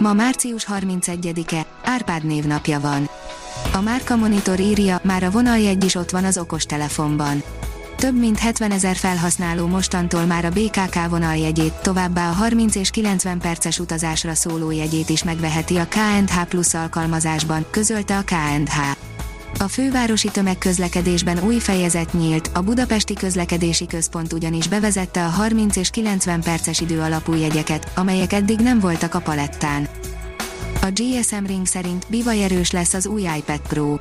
Ma március 31-e, Árpád névnapja van. A Márka Monitor írja, már a vonaljegy is ott van az okostelefonban. Több mint 70 ezer felhasználó mostantól már a BKK vonaljegyét, továbbá a 30 és 90 perces utazásra szóló jegyét is megveheti a KNH Plus alkalmazásban, közölte a KNH. A fővárosi tömegközlekedésben új fejezet nyílt, a Budapesti Közlekedési Központ ugyanis bevezette a 30 és 90 perces idő alapú jegyeket, amelyek eddig nem voltak a palettán. A GSM Ring szerint bivajerős lesz az új iPad Pro.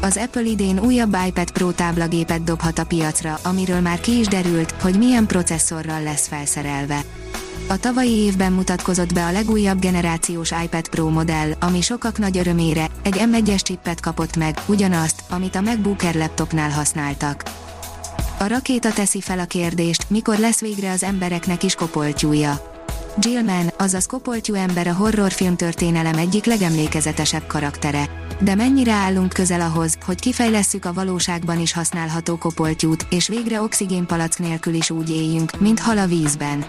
Az Apple idén újabb iPad Pro táblagépet dobhat a piacra, amiről már ki is derült, hogy milyen processzorral lesz felszerelve. A tavalyi évben mutatkozott be a legújabb generációs iPad Pro modell, ami sokak nagy örömére egy M1-es csippet kapott meg, ugyanazt, amit a MacBook Air laptopnál használtak. A rakéta teszi fel a kérdést, mikor lesz végre az embereknek is kopoltyúja. Jill Mann, azaz kopoltyú ember a horrorfilm történelem egyik legemlékezetesebb karaktere. De mennyire állunk közel ahhoz, hogy kifejlesszük a valóságban is használható kopoltyút, és végre oxigénpalack nélkül is úgy éljünk, mint hal a vízben.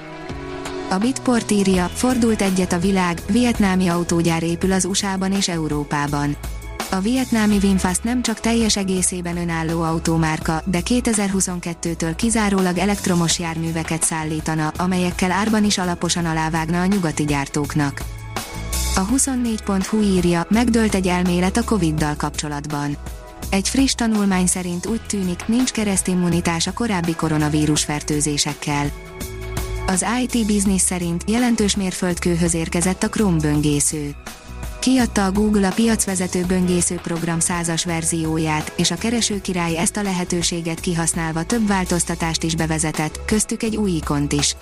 A Bitport írja, fordult egyet a világ, vietnámi autógyár épül az USA-ban és Európában. A vietnámi Winfast nem csak teljes egészében önálló autómárka, de 2022-től kizárólag elektromos járműveket szállítana, amelyekkel árban is alaposan alávágna a nyugati gyártóknak. A 24.hu írja, megdőlt egy elmélet a Covid-dal kapcsolatban. Egy friss tanulmány szerint úgy tűnik, nincs keresztimmunitás a korábbi koronavírus fertőzésekkel. Az IT Business szerint jelentős mérföldkőhöz érkezett a Chrome böngésző. Kiadta a Google a piacvezető böngésző program százas verzióját, és a keresőkirály ezt a lehetőséget kihasználva több változtatást is bevezetett, köztük egy új ikont is.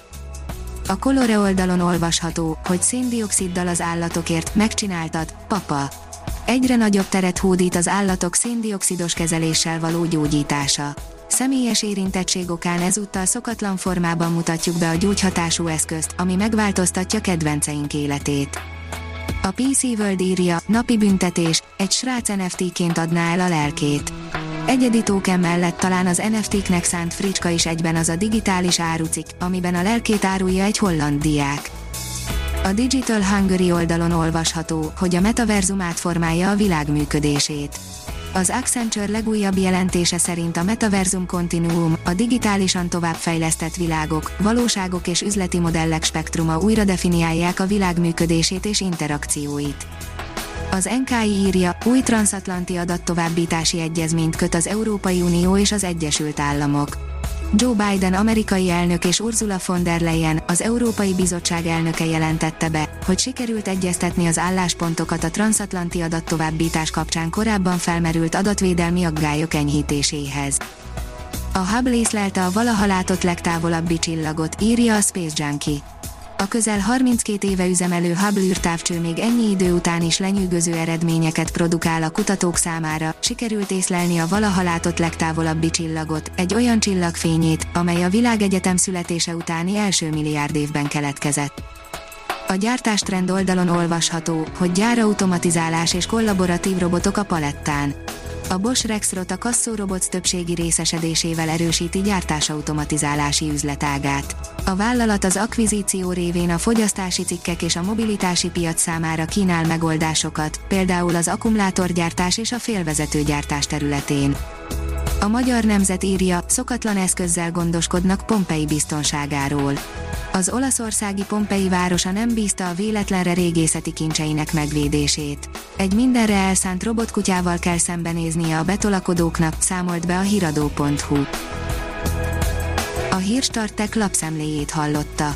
A Colore oldalon olvasható, hogy széndioksziddal az állatokért megcsináltad, papa. Egyre nagyobb teret hódít az állatok széndiokszidos kezeléssel való gyógyítása. Személyes érintettség okán ezúttal szokatlan formában mutatjuk be a gyógyhatású eszközt, ami megváltoztatja kedvenceink életét. A PC World írja, napi büntetés, egy srác NFT-ként adná el a lelkét. Egyedi token mellett talán az NFT-knek szánt fricska is egyben az a digitális árucik, amiben a lelkét árulja egy holland diák. A Digital Hungary oldalon olvasható, hogy a metaverzum átformálja a világ működését. Az Accenture legújabb jelentése szerint a Metaversum Continuum, a digitálisan továbbfejlesztett világok, valóságok és üzleti modellek spektruma újra definiálják a világ működését és interakcióit. Az NKI írja, új transatlanti adattovábbítási egyezményt köt az Európai Unió és az Egyesült Államok. Joe Biden amerikai elnök és Ursula von der Leyen, az Európai Bizottság elnöke jelentette be, hogy sikerült egyeztetni az álláspontokat a transatlanti adattovábbítás kapcsán korábban felmerült adatvédelmi aggályok enyhítéséhez. A Hubble észlelte a valaha látott legtávolabbi csillagot, írja a Space Junkie. A közel 32 éve üzemelő Hubble űrtávcső még ennyi idő után is lenyűgöző eredményeket produkál a kutatók számára, sikerült észlelni a valaha látott legtávolabbi csillagot, egy olyan csillagfényét, amely a világegyetem születése utáni első milliárd évben keletkezett. A gyártástrend oldalon olvasható, hogy gyárautomatizálás és kollaboratív robotok a palettán a Bosch Rexrot a kasszóroboc többségi részesedésével erősíti gyártásautomatizálási üzletágát. A vállalat az akvizíció révén a fogyasztási cikkek és a mobilitási piac számára kínál megoldásokat, például az akkumulátorgyártás és a félvezetőgyártás területén. A magyar nemzet írja, szokatlan eszközzel gondoskodnak Pompei biztonságáról az olaszországi Pompei városa nem bízta a véletlenre régészeti kincseinek megvédését. Egy mindenre elszánt robotkutyával kell szembenéznie a betolakodóknak, számolt be a hiradó.hu. A hírstartek lapszemléjét hallotta.